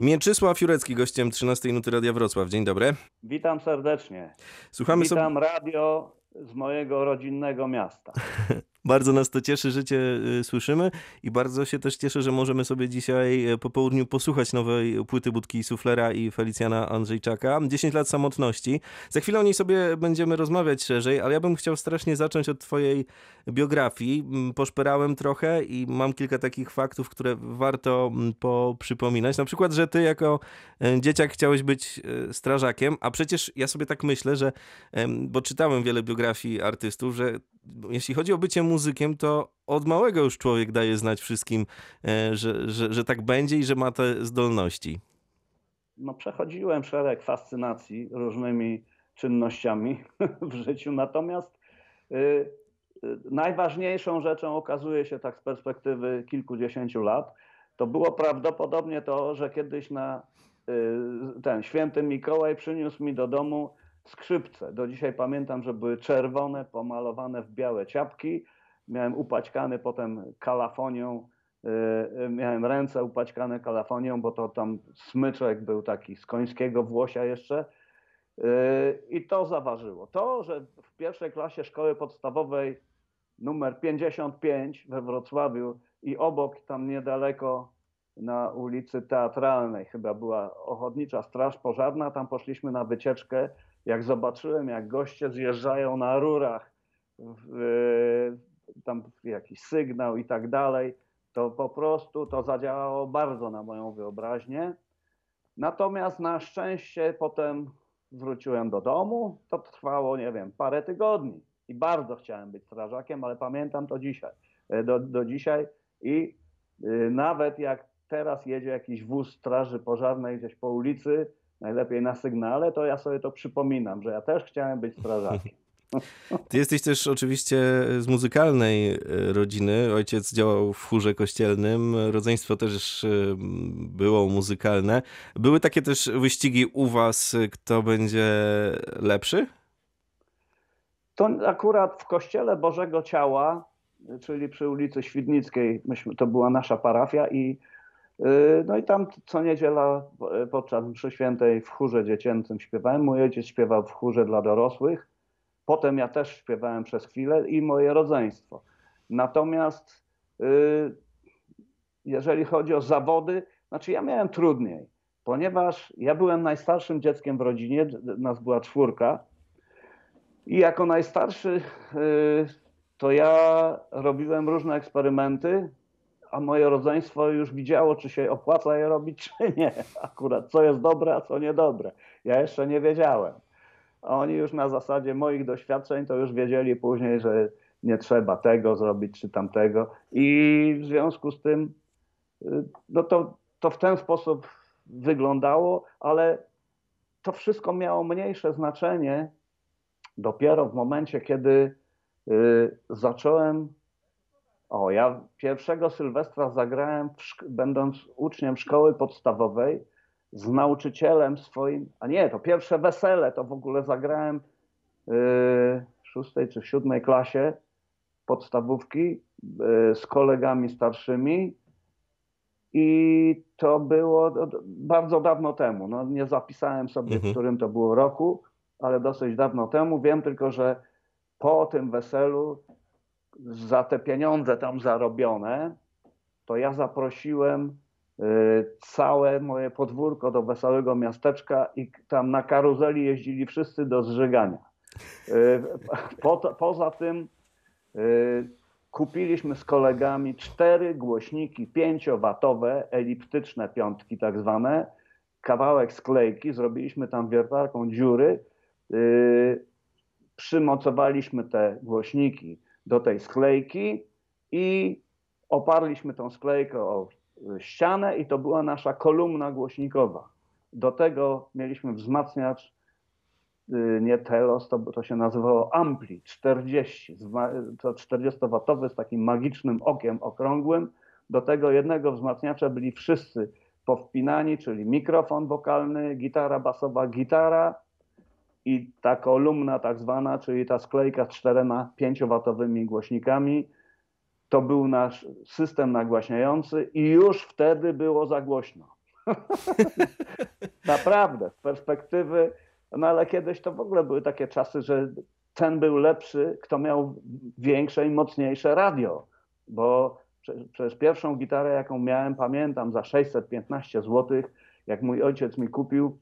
Mieczysław Jurecki, gościem 13 Nuty Radia Wrocław. Dzień dobry. Witam serdecznie. Słuchamy sobie... Witam radio z mojego rodzinnego miasta. Bardzo nas to cieszy, że Cię y, słyszymy i bardzo się też cieszę, że możemy sobie dzisiaj y, po południu posłuchać nowej płyty Budki Suflera i Felicjana Andrzejczaka. 10 lat samotności. Za chwilę o niej sobie będziemy rozmawiać szerzej, ale ja bym chciał strasznie zacząć od Twojej biografii. Poszperałem trochę i mam kilka takich faktów, które warto poprzypominać. Na przykład, że Ty jako y, dzieciak chciałeś być strażakiem, a przecież ja sobie tak myślę, że, bo czytałem wiele biografii artystów, że jeśli chodzi o bycie muzykiem, to od małego już człowiek daje znać wszystkim, e, że, że, że tak będzie i że ma te zdolności. No, przechodziłem szereg fascynacji różnymi czynnościami w życiu, natomiast y, y, najważniejszą rzeczą okazuje się tak z perspektywy kilkudziesięciu lat, to było prawdopodobnie to, że kiedyś na y, ten święty Mikołaj przyniósł mi do domu skrzypce. Do dzisiaj pamiętam, że były czerwone, pomalowane w białe ciapki. Miałem upaćkany potem kalafonią, yy, miałem ręce upaćkane kalafonią, bo to tam smyczek był taki z końskiego włosia jeszcze. Yy, I to zaważyło. To, że w pierwszej klasie szkoły podstawowej numer 55 we Wrocławiu i obok tam niedaleko na ulicy Teatralnej chyba była ochotnicza straż pożarna, tam poszliśmy na wycieczkę jak zobaczyłem, jak goście zjeżdżają na rurach, w, tam jakiś sygnał i tak dalej, to po prostu to zadziałało bardzo na moją wyobraźnię. Natomiast na szczęście potem wróciłem do domu. To trwało, nie wiem, parę tygodni i bardzo chciałem być strażakiem, ale pamiętam to dzisiaj, e, do, do dzisiaj i y, nawet jak teraz jedzie jakiś wóz straży pożarnej gdzieś po ulicy, najlepiej na sygnale, to ja sobie to przypominam, że ja też chciałem być strażakiem. Ty jesteś też oczywiście z muzykalnej e, rodziny. Ojciec działał w chórze kościelnym, rodzeństwo też e, było muzykalne. Były takie też wyścigi u was, kto będzie lepszy? To akurat w kościele Bożego Ciała, czyli przy ulicy Świdnickiej, myśmy, to była nasza parafia i Y, no i tam co niedziela podczas mszy świętej w chórze dziecięcym śpiewałem. Mój ojciec śpiewał w chórze dla dorosłych. Potem ja też śpiewałem przez chwilę i moje rodzeństwo. Natomiast y, jeżeli chodzi o zawody, znaczy ja miałem trudniej, ponieważ ja byłem najstarszym dzieckiem w rodzinie, nas była czwórka i jako najstarszy to ja robiłem różne eksperymenty, a moje rodzeństwo już widziało, czy się opłaca je robić, czy nie. Akurat co jest dobre, a co niedobre. Ja jeszcze nie wiedziałem. A oni już na zasadzie moich doświadczeń to już wiedzieli później, że nie trzeba tego zrobić, czy tamtego. I w związku z tym, y, no to, to w ten sposób wyglądało, ale to wszystko miało mniejsze znaczenie dopiero w momencie, kiedy y, zacząłem o, ja pierwszego Sylwestra zagrałem, będąc uczniem szkoły podstawowej, z nauczycielem swoim, a nie, to pierwsze wesele to w ogóle zagrałem yy, w szóstej czy w siódmej klasie podstawówki yy, z kolegami starszymi i to było bardzo dawno temu. No, nie zapisałem sobie, mhm. w którym to było roku, ale dosyć dawno temu. Wiem tylko, że po tym weselu za te pieniądze tam zarobione, to ja zaprosiłem całe moje podwórko do wesołego miasteczka i tam na karuzeli jeździli wszyscy do zżygania. Y, po, poza tym y, kupiliśmy z kolegami cztery głośniki pięciowatowe, eliptyczne piątki tak zwane, kawałek sklejki, zrobiliśmy tam wiertarką dziury, przymocowaliśmy te głośniki do tej sklejki i oparliśmy tą sklejkę o ścianę i to była nasza kolumna głośnikowa. Do tego mieliśmy wzmacniacz, y, nie Telos, to, to się nazywało Ampli 40, to 40-watowy z takim magicznym okiem okrągłym. Do tego jednego wzmacniacza byli wszyscy powpinani, czyli mikrofon wokalny, gitara basowa, gitara, i ta kolumna tak zwana, czyli ta sklejka z czterema 5-watowymi głośnikami, to był nasz system nagłaśniający i już wtedy było za głośno. Naprawdę, z perspektywy, no ale kiedyś to w ogóle były takie czasy, że ten był lepszy, kto miał większe i mocniejsze radio, bo przecież pierwszą gitarę, jaką miałem, pamiętam, za 615 zł, jak mój ojciec mi kupił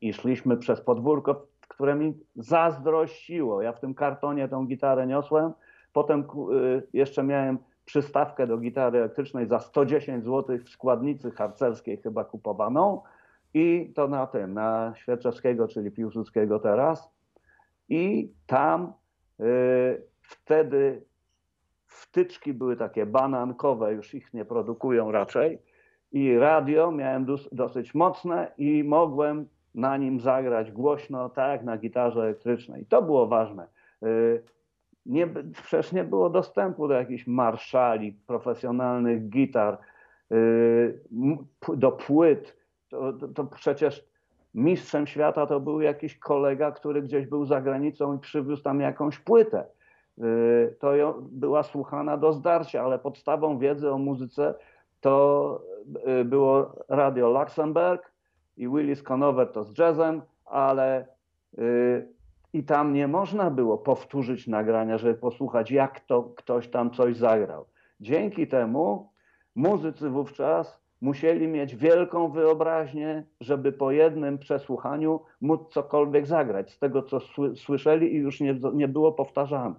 i szliśmy przez podwórko, które mi zazdrościło. Ja w tym kartonie tą gitarę niosłem, potem y, jeszcze miałem przystawkę do gitary elektrycznej za 110 zł w składnicy harcerskiej chyba kupowaną i to na tym, na Świerczewskiego, czyli Piłsudskiego teraz. I tam y, wtedy wtyczki były takie banankowe, już ich nie produkują raczej. I radio miałem dosyć mocne i mogłem na nim zagrać głośno, tak na gitarze elektrycznej. To było ważne. Y, nie, przecież nie było dostępu do jakichś marszali, profesjonalnych gitar, y, do płyt. To, to, to, przecież mistrzem świata to był jakiś kolega, który gdzieś był za granicą i przywiózł tam jakąś płytę. Y, to była słuchana do zdarcia, ale podstawą wiedzy o muzyce to y, było radio Luxemburg i Willis Conover to z jazzem, ale i tam nie można było powtórzyć nagrania, żeby posłuchać, jak to ktoś tam coś zagrał. Dzięki temu muzycy wówczas musieli mieć wielką wyobraźnię, żeby po jednym przesłuchaniu móc cokolwiek zagrać z tego, co słyszeli i już nie, nie było powtarzane.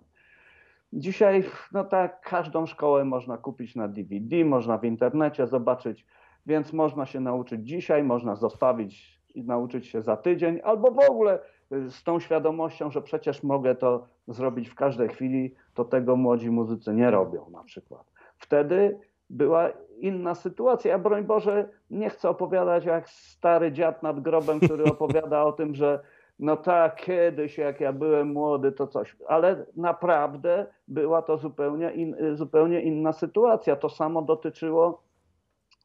Dzisiaj, no tak, każdą szkołę można kupić na DVD, można w internecie zobaczyć, więc można się nauczyć dzisiaj, można zostawić i nauczyć się za tydzień, albo w ogóle z tą świadomością, że przecież mogę to zrobić w każdej chwili, to tego młodzi muzycy nie robią na przykład. Wtedy była inna sytuacja. Ja broń Boże nie chcę opowiadać jak stary dziad nad grobem, który opowiada o tym, że no tak, kiedyś jak ja byłem młody, to coś. Ale naprawdę była to zupełnie, in, zupełnie inna sytuacja. To samo dotyczyło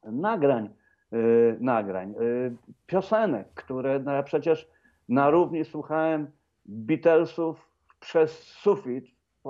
nagrań, yy, nagrań, yy, piosenek, które no ja przecież na równi słuchałem Beatlesów przez sufit,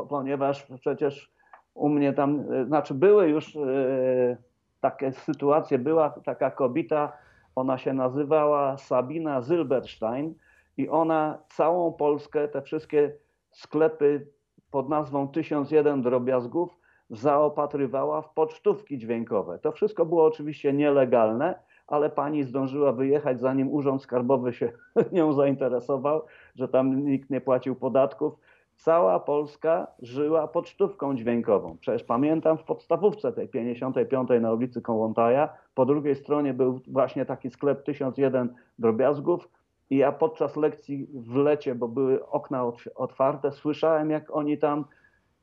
ponieważ przecież u mnie tam, e, znaczy były już e, takie sytuacje, była taka kobieta, ona się nazywała Sabina Zilberstein i ona całą Polskę, te wszystkie sklepy pod nazwą 1001 drobiazgów zaopatrywała w pocztówki dźwiękowe. To wszystko było oczywiście nielegalne, ale pani zdążyła wyjechać, zanim Urząd Skarbowy się nią zainteresował, że tam nikt nie płacił podatków. Cała Polska żyła pocztówką dźwiękową. Przecież pamiętam w podstawówce tej 55 na ulicy Kołątaja, po drugiej stronie był właśnie taki sklep 1001 drobiazgów i ja podczas lekcji w lecie, bo były okna otwarte, słyszałem jak oni tam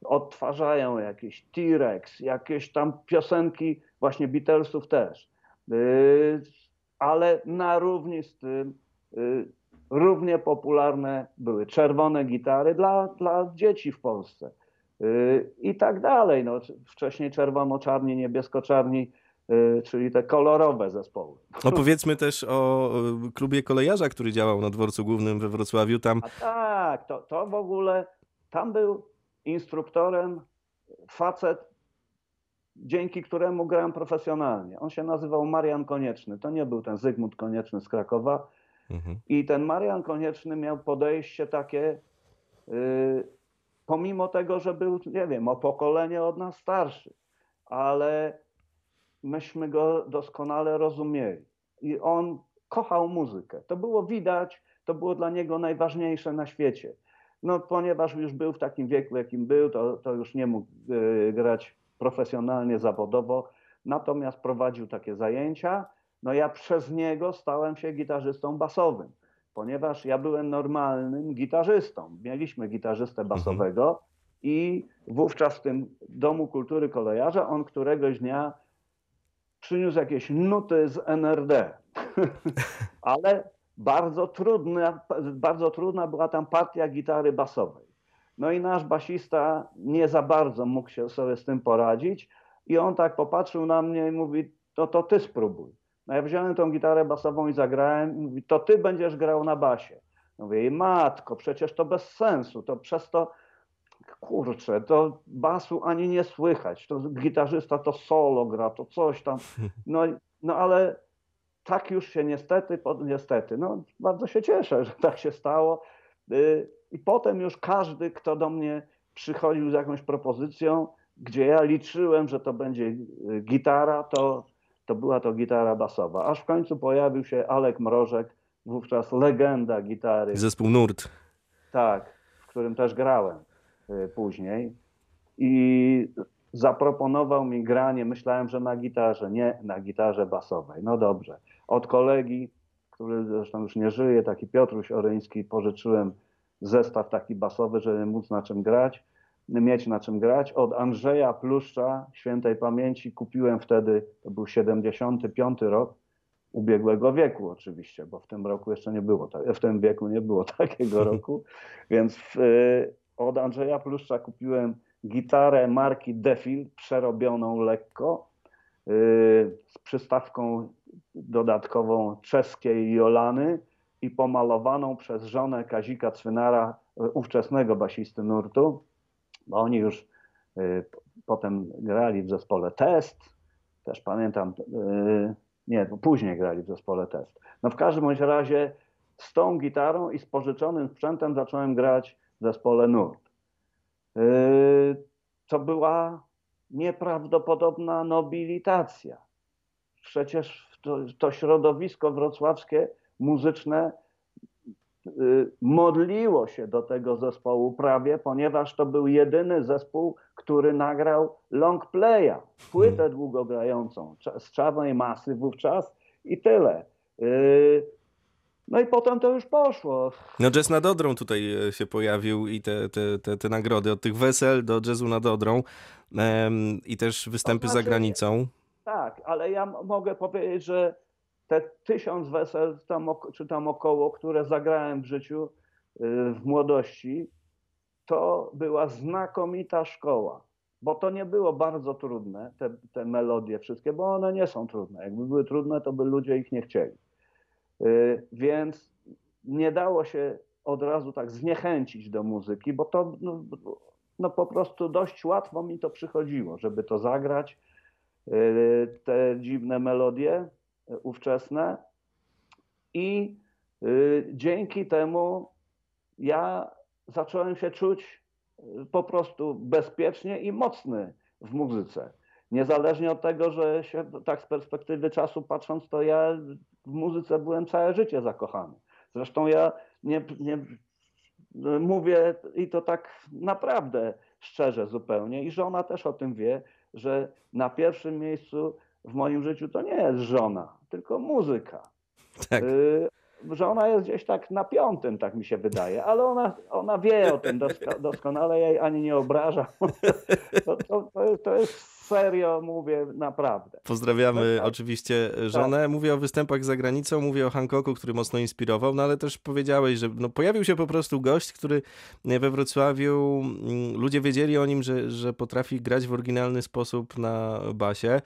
odtwarzają jakieś T-Rex, jakieś tam piosenki właśnie Beatlesów też. Y, ale na równi z tym y, równie popularne były czerwone gitary dla, dla dzieci w Polsce y, i tak dalej. No, wcześniej czerwono-czarni, niebiesko-czarni, czyli te kolorowe zespoły. Opowiedzmy też o klubie kolejarza, który działał na dworcu głównym we Wrocławiu. Tam... A tak, to, to w ogóle, tam był instruktorem facet dzięki któremu grałem profesjonalnie. On się nazywał Marian Konieczny. To nie był ten Zygmunt Konieczny z Krakowa. Mhm. I ten Marian Konieczny miał podejście takie, yy, pomimo tego, że był, nie wiem, o pokolenie od nas starszy, ale myśmy go doskonale rozumieli. I on kochał muzykę. To było widać, to było dla niego najważniejsze na świecie. No, ponieważ już był w takim wieku, jakim był, to, to już nie mógł yy, grać profesjonalnie, zawodowo, natomiast prowadził takie zajęcia. No ja przez niego stałem się gitarzystą basowym, ponieważ ja byłem normalnym gitarzystą. Mieliśmy gitarzystę mhm. basowego mhm. i wówczas w tym Domu Kultury Kolejarza on któregoś dnia przyniósł jakieś nuty z NRD. Ale bardzo trudna, bardzo trudna była tam partia gitary basowej. No i nasz basista nie za bardzo mógł się sobie z tym poradzić i on tak popatrzył na mnie i mówi, to to ty spróbuj. No ja wziąłem tą gitarę basową i zagrałem i mówi, to ty będziesz grał na basie. Mówię, matko, przecież to bez sensu, to przez to, kurczę, to basu ani nie słychać, to gitarzysta to solo gra, to coś tam. No, no ale tak już się niestety, niestety, no bardzo się cieszę, że tak się stało. I potem już każdy, kto do mnie przychodził z jakąś propozycją, gdzie ja liczyłem, że to będzie y, gitara, to, to była to gitara basowa. Aż w końcu pojawił się Alek Mrożek, wówczas legenda gitary. Zespół Nurt. Tak, w którym też grałem y, później. I zaproponował mi granie, myślałem, że na gitarze, nie na gitarze basowej. No dobrze. Od kolegi, który zresztą już nie żyje, taki Piotruś Oryński, pożyczyłem zestaw taki basowy, żeby móc na czym grać, mieć na czym grać. Od Andrzeja Pluszcza, świętej pamięci, kupiłem wtedy, to był 75 rok, ubiegłego wieku oczywiście, bo w tym roku jeszcze nie było, w tym wieku nie było takiego roku, więc w, od Andrzeja Pluszcza kupiłem gitarę marki Defil, przerobioną lekko, yy, z przystawką dodatkową czeskiej Jolany i pomalowaną przez żonę Kazika Cwynara, yy, ówczesnego basisty nurtu, bo oni już yy, potem grali w zespole Test, też pamiętam, nie, później grali w zespole Test. No w każdym razie z tą gitarą i z pożyczonym sprzętem zacząłem grać w zespole Nurt. To była nieprawdopodobna nobilitacja. Przecież to, to środowisko wrocławskie muzyczne yy, modliło się do tego zespołu prawie, ponieważ to był jedyny zespół, który nagrał long playa, płytę hmm. długogrającą z czarnej masy wówczas i tyle. Yy, no i potem to już poszło. No jazz nad Odrą tutaj e, się pojawił i te, te, te, te nagrody od tych wesel do jazzu nad Odrą i też występy znaczy, za granicą. Tak, ale ja mogę powiedzieć, że te tysiąc wesel tam, czy tam około, które zagrałem w życiu y, w młodości, to była znakomita szkoła. Bo to nie było bardzo trudne, te, te melodie wszystkie, bo one nie są trudne. Jakby były trudne, to by ludzie ich nie chcieli. Y, więc nie dało się od razu tak zniechęcić do muzyki, bo to no, no po prostu dość łatwo mi to przychodziło, żeby to zagrać, y, te dziwne melodie ówczesne. I dzięki temu ja zacząłem się czuć po prostu bezpiecznie i mocny w muzyce. Niezależnie od tego, że się tak z perspektywy czasu patrząc, to ja w muzyce byłem całe życie zakochany. Zresztą ja nie, nie mówię i to tak naprawdę szczerze zupełnie i żona też o tym wie, że na pierwszym miejscu w moim życiu to nie jest żona, tylko muzyka. Tak. Y że ona jest gdzieś tak na piątym, tak mi się wydaje, ale ona, ona wie o tym doskonale, ja jej ani nie obrażam. To, to, to, jest, to jest serio, mówię naprawdę. Pozdrawiamy tak, oczywiście żonę. Tak. Mówię o występach za granicą, mówię o Hancocku, który mocno inspirował, no ale też powiedziałeś, że no, pojawił się po prostu gość, który we Wrocławiu, mm, ludzie wiedzieli o nim, że, że potrafi grać w oryginalny sposób na basie.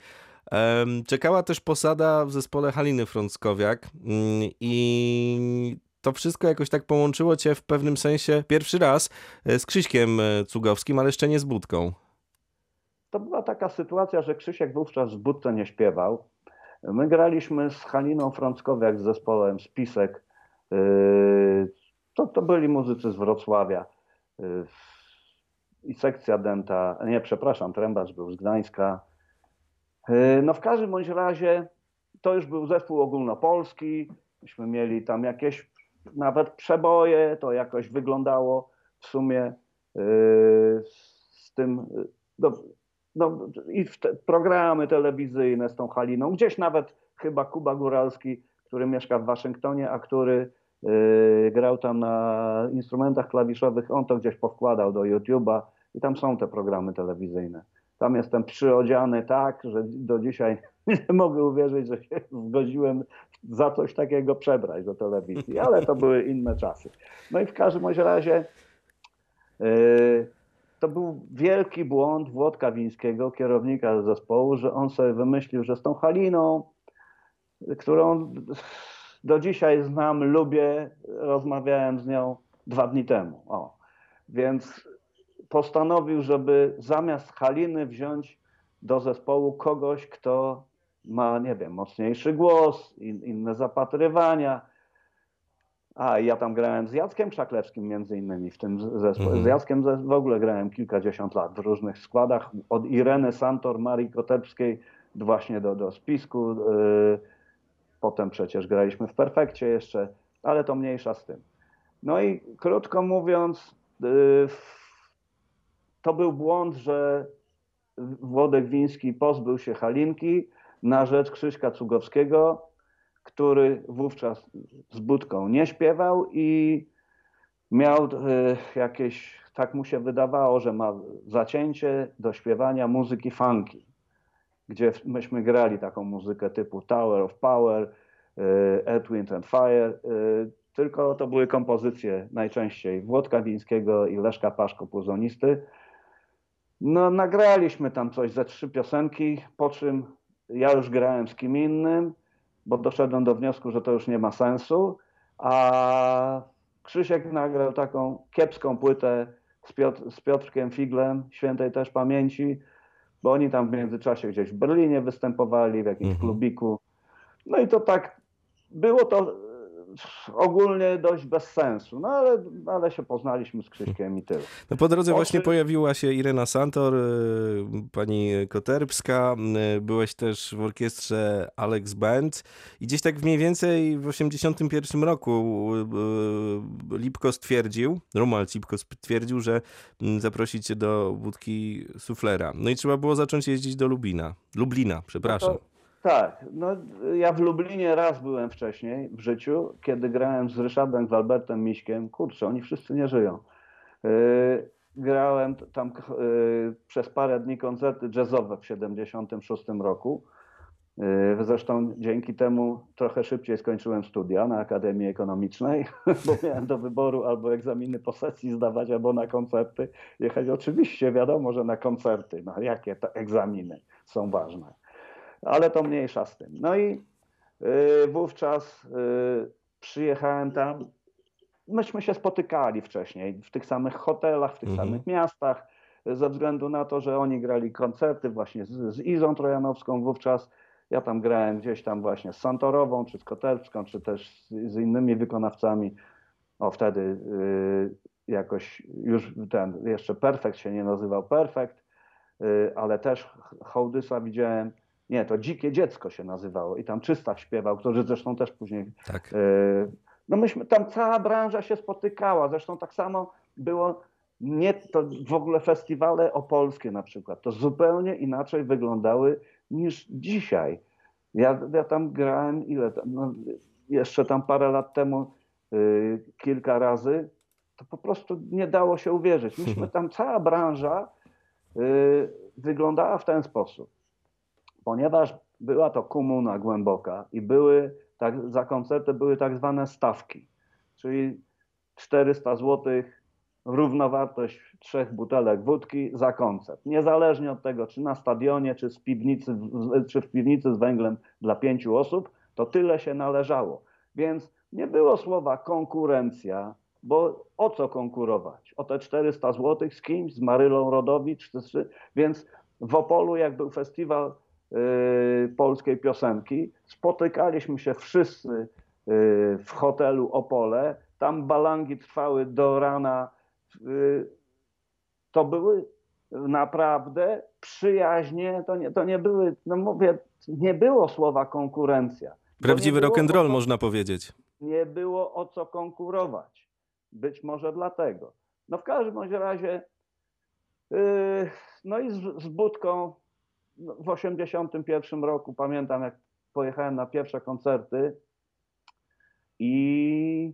Czekała też posada w zespole Haliny Frąckowiak mm, i to wszystko jakoś tak połączyło cię w pewnym sensie pierwszy raz e, z Krzyśkiem e, Cugowskim, ale jeszcze nie z Budką. To była taka sytuacja, że Krzysiek wówczas w Budce nie śpiewał. My graliśmy z Haliną Frąckowiak z zespołem Spisek. E, to, to byli muzycy z Wrocławia i sekcja denta, nie przepraszam, trębacz był z Gdańska, no w każdym bądź razie to już był zespół ogólnopolski. Myśmy mieli tam jakieś nawet przeboje, to jakoś wyglądało w sumie e, z tym, no, no i te programy telewizyjne z tą Haliną. Gdzieś nawet chyba Kuba Góralski, który mieszka w Waszyngtonie, a który e, grał tam na instrumentach klawiszowych, on to gdzieś powkładał do YouTube'a i tam są te programy telewizyjne. Tam jestem przyodziany tak, że do dzisiaj nie mogę uwierzyć, że się zgodziłem za coś takiego przebrać do telewizji, ale to były inne czasy. No i w każdym razie yy, to był wielki błąd Włodka Wińskiego, kierownika zespołu, że on sobie wymyślił, że z tą Haliną, którą do dzisiaj znam, lubię, rozmawiałem z nią dwa dni temu. O. Więc postanowił, żeby zamiast Haliny wziąć do zespołu kogoś, kto ma, nie wiem, mocniejszy głos, in, inne zapatrywania. A, ja tam grałem z Jackiem Szaklewskim między innymi w tym zespole. Mhm. Z Jackiem w ogóle grałem kilkadziesiąt lat w różnych składach. Od Ireny Santor, Marii Kotepskiej właśnie do, do spisku. Yy, potem przecież graliśmy w Perfekcie jeszcze, ale to mniejsza z tym. No i krótko mówiąc, yy, to był błąd, że Włodek Wiński pozbył się Halinki na rzecz Krzyśka Cugowskiego, który wówczas z Budką nie śpiewał i miał e, jakieś, tak mu się wydawało, że ma zacięcie do śpiewania muzyki funky, gdzie myśmy grali taką muzykę typu Tower of Power, e, Earth, Wind and Fire, e, tylko to były kompozycje najczęściej Włodka Wińskiego i Leszka Paszko, puzonisty. No, nagraliśmy tam coś ze trzy piosenki, po czym ja już grałem z kim innym, bo doszedłem do wniosku, że to już nie ma sensu, a Krzysiek nagrał taką kiepską płytę z, Piotr, z Piotrkiem Figlem, świętej też pamięci, bo oni tam w międzyczasie gdzieś w Berlinie występowali, w jakimś Mhm. klubiku. No i to tak, było to ogólnie dość bez sensu, no ale, ale się poznaliśmy z Krzyśkiem i tyle. No po drodze właśnie pojawiła się Irena Santor, y, pani Koterbska, y, byłeś też w orkiestrze Alex Band i gdzieś tak mniej więcej w 81 roku y, Lipko stwierdził, Romuald Lipko stwierdził, że mm, zaprosi cię do budki suflera. No i trzeba było zacząć jeździć do Lubina. Lublina, przepraszam. No to, tak, no ja w Lublinie raz byłem wcześniej w życiu, kiedy grałem z Ryszardem Walbertem Miśkiem. Kurczę, oni wszyscy nie żyją. Yy, grałem tam yy, przez parę dni koncerty jazzowe w 76 roku. Yy, Zresztą dzięki temu trochę szybciej skończyłem studia na Akademii Ekonomicznej, bo miałem do wyboru albo egzaminy po sesji zdawać, albo na koncerty jechać. Oczywiście wiadomo, że na koncerty, no jakie to egzaminy są ważne ale to mniejsza z tym. No i y, wówczas y, przyjechałem tam. Myśmy się spotykali wcześniej w tych samych hotelach, w tych Mhm. samych miastach, ze względu na to, że oni grali koncerty właśnie z, z Izą Trojanowską wówczas. Ja tam grałem gdzieś tam właśnie z Santorową, czy z Koterską, czy też z, z innymi wykonawcami. O, wtedy y, jakoś już ten, jeszcze Perfekt się nie nazywał Perfekt, ale też Hołdysa widziałem. Nie, to Dzikie Dziecko się nazywało i tam Czystaw śpiewał, który zresztą też później... Tak. y, No myśmy, tam cała branża się spotykała, zresztą tak samo było, nie to w ogóle festiwale opolskie na przykład, to zupełnie inaczej wyglądały niż dzisiaj. Ja, ja tam grałem ile tam, no, jeszcze tam parę lat temu y, kilka razy, to po prostu nie dało się uwierzyć. Myśmy tam, cała branża y, wyglądała w ten sposób ponieważ była to komuna głęboka i były tak, za koncerty były tak zwane stawki, czyli 400 zł równowartość trzech butelek wódki za koncert. Niezależnie od tego, czy na stadionie, czy, z piwnicy, czy w piwnicy z węglem dla pięciu osób, to tyle się należało. Więc nie było słowa konkurencja, bo o co konkurować? O te 400 zł z kimś, z Marylą Rodowicz, więc w Opolu, jak był festiwal polskiej piosenki, spotykaliśmy się wszyscy y, w hotelu Opole. Tam balangi trwały do rana. Y, to były naprawdę przyjaźnie, to nie, to nie były, no mówię, nie było słowa konkurencja. Prawdziwy nie było rock and roll o co- można powiedzieć. nie było o co konkurować. Być może dlatego. No w każdym razie, yy, no i z, z Budką w 81 roku pamiętam, jak pojechałem na pierwsze koncerty i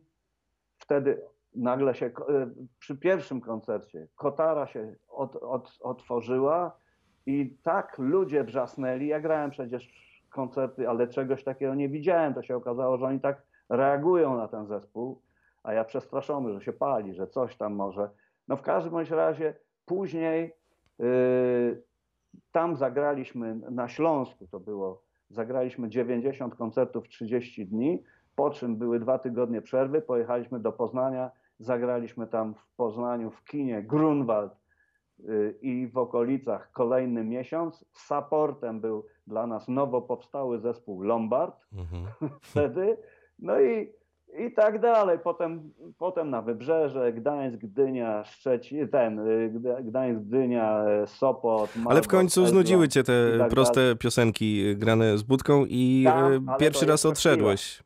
wtedy nagle się, yy, przy pierwszym koncercie kotara się od, od, otworzyła i tak ludzie wrzasnęli. Ja grałem przecież koncerty, ale czegoś takiego nie widziałem. To się okazało, że oni tak reagują na ten zespół, a ja przestraszony, że się pali, że coś tam może. No w każdym bądź razie później yy, tam zagraliśmy na Śląsku, to było, zagraliśmy 90 koncertów w 30 dni, po czym były dwa tygodnie przerwy, pojechaliśmy do Poznania, zagraliśmy tam w Poznaniu w kinie Grunwald y, i w okolicach kolejny miesiąc. Supportem był dla nas nowo powstały zespół Lombard Mhm. wtedy. No i, i tak dalej. Potem, potem na Wybrzeże, Gdańsk, Gdynia, Szczecin, ten, y, Gda- Gdańsk, Gdynia, Sopot. Ale w końcu Elbląg znudziły cię te tak proste dalej. piosenki grane z budką i Tam, y, ale pierwszy raz odszedłeś.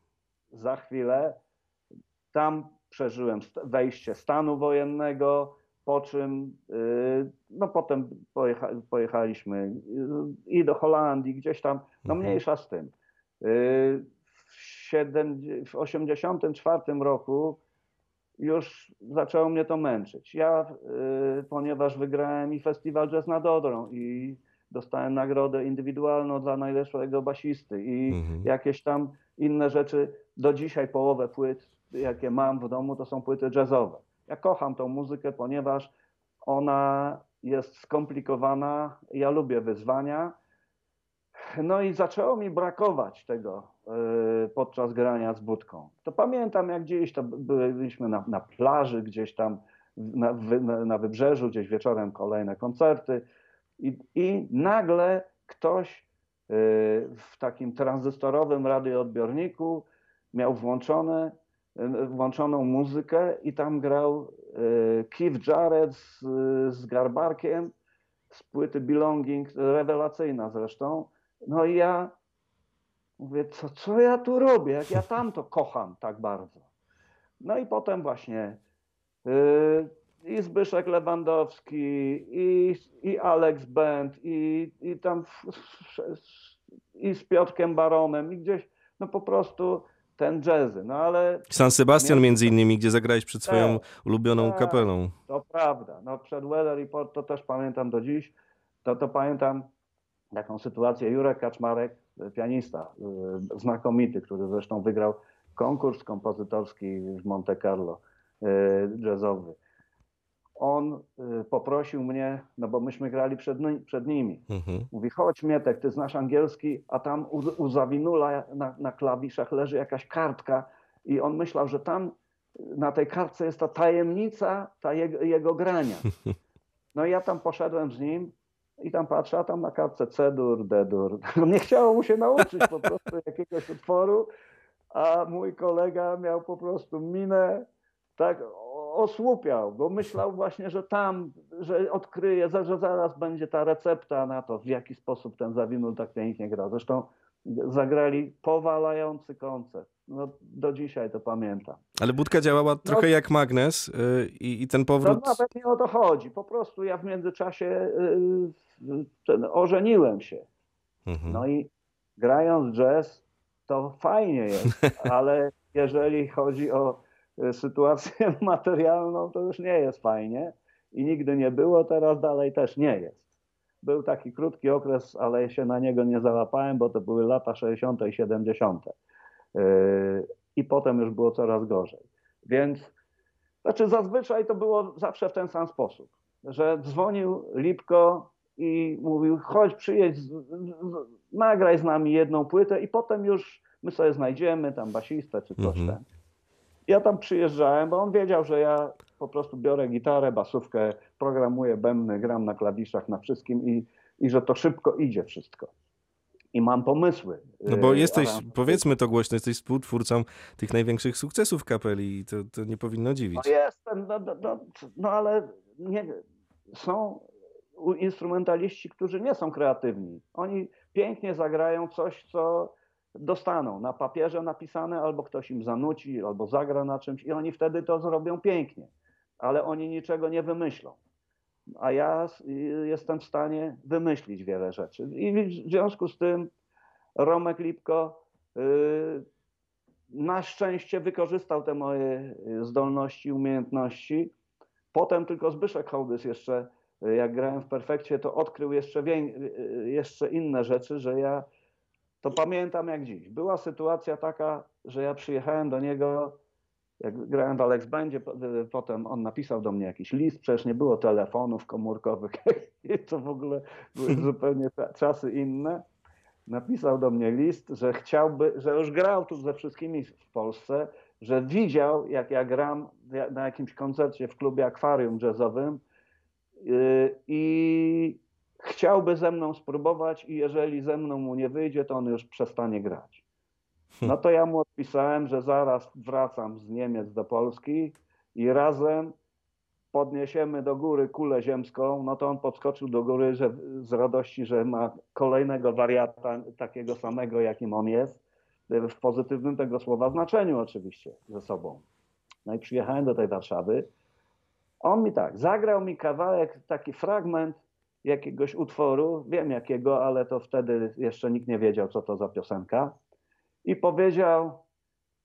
za chwilę. Tam przeżyłem wejście stanu wojennego, po czym y, no potem pojecha, pojechaliśmy i do Holandii, gdzieś tam, no Mhm. mniejsza z tym. Y, W, siedem, w 84 roku już zaczęło mnie to męczyć. Ja, y, ponieważ wygrałem i festiwal Jazz nad Odrą i dostałem nagrodę indywidualną dla najlepszego basisty i Mhm. jakieś tam inne rzeczy. Do dzisiaj połowę płyt, jakie mam w domu, to są płyty jazzowe. Ja kocham tą muzykę, ponieważ ona jest skomplikowana. Ja lubię wyzwania. No i zaczęło mi brakować tego podczas grania z budką. To pamiętam, jak gdzieś to byliśmy na, na plaży, gdzieś tam na, na, wybrzeżu, gdzieś wieczorem kolejne koncerty i, i nagle ktoś y, w takim tranzystorowym radioodbiorniku miał włączone, y, włączoną muzykę i tam grał y, Keith Jarrett z, z Garbarkiem z płyty Belonging, rewelacyjna zresztą. No i ja mówię, co, co ja tu robię, jak ja tamto kocham tak bardzo. No i potem właśnie y, i Zbyszek Lewandowski, i, i Alex Band, i, i tam w, i z Piotrkiem Baronem, i gdzieś, no po prostu ten jazzy. No ale San Sebastian między innymi, gdzie zagrałeś przed swoją Tak, ulubioną tak. kapelą. To prawda. No przed Weather Report to też pamiętam do dziś. To, to pamiętam taką sytuację. Jurek Kaczmarek, pianista, y, znakomity, który zresztą wygrał konkurs kompozytorski w Monte Carlo, y, jazzowy. On y, poprosił mnie, no bo myśmy grali przed, przed nimi. Mhm. Mówi, chodź Mietek, ty znasz angielski, a tam u, u Zawinula na, na klawiszach leży jakaś kartka i on myślał, że tam na tej kartce jest ta tajemnica ta jego, jego grania. No i ja tam poszedłem z nim i tam patrzę, a tam na kartce C-dur, D-dur. Nie chciało mu się nauczyć po prostu jakiegoś utworu, a mój kolega miał po prostu minę, tak osłupiał, bo myślał właśnie, że tam, że odkryje, że zaraz będzie ta recepta na to, w jaki sposób ten zawinul tak pięknie gra. Zresztą zagrali powalający koncert. No, do dzisiaj to pamiętam. Ale budka działała trochę jak magnes y, i, ten No powrót... nawet nie o to chodzi. Po prostu ja w międzyczasie y, ten, ożeniłem się. Mhm. No i grając jazz, to fajnie jest, ale jeżeli chodzi o y, sytuację materialną, to już nie jest fajnie i nigdy nie było, teraz dalej też nie jest. Był taki krótki okres, ale się na niego nie załapałem, bo to były lata 60. i 70. Yy, I potem już było coraz gorzej. Więc, znaczy zazwyczaj to było zawsze w ten sam sposób, że dzwonił Lipko i mówił, chodź przyjedź, nagraj z nami jedną płytę i potem już my sobie znajdziemy tam basistę czy coś Mhm. tam. Ja tam przyjeżdżałem, bo on wiedział, że ja po prostu biorę gitarę, basówkę, programuję bębny, gram na klawiszach, na wszystkim i, i że to szybko idzie wszystko. I mam pomysły. No bo yy, jesteś, powiedzmy to głośno, jesteś współtwórcą tych największych sukcesów kapeli i to, to nie powinno dziwić. No jestem, no, no, no, no ale nie, są instrumentaliści, którzy nie są kreatywni. Oni pięknie zagrają coś, co dostaną na papierze napisane, albo ktoś im zanuci, albo zagra na czymś i oni wtedy to zrobią pięknie. Ale oni niczego nie wymyślą. A ja y, jestem w stanie wymyślić wiele rzeczy. I w związku z tym Romek Lipko y, na szczęście wykorzystał te moje y, zdolności, umiejętności. Potem tylko Zbyszek Hołdys jeszcze, jak grałem w Perfekcie, to odkrył jeszcze, wię- y, jeszcze inne rzeczy, że ja to pamiętam jak dziś. Była sytuacja taka, że ja przyjechałem do niego, jak grałem w Alex y, potem on napisał do mnie jakiś list, przecież nie było telefonów komórkowych to w ogóle były zupełnie cza- czasy inne napisał do mnie list, że chciałby, że już grał tu ze wszystkimi w Polsce, że widział, jak ja gram na jakimś koncercie w klubie akwarium jazzowym y, i chciałby ze mną spróbować i jeżeli ze mną mu nie wyjdzie, to on już przestanie grać. No to ja mu odpisałem, że zaraz wracam z Niemiec do Polski i razem podniesiemy do góry kulę ziemską, no to on podskoczył do góry że, z radości, że ma kolejnego wariata takiego samego, jakim on jest, w pozytywnym tego słowa znaczeniu oczywiście ze sobą. No i przyjechałem do tej Warszawy. On mi tak, zagrał mi kawałek, taki fragment jakiegoś utworu, wiem jakiego, ale to wtedy jeszcze nikt nie wiedział, co to za piosenka. I powiedział,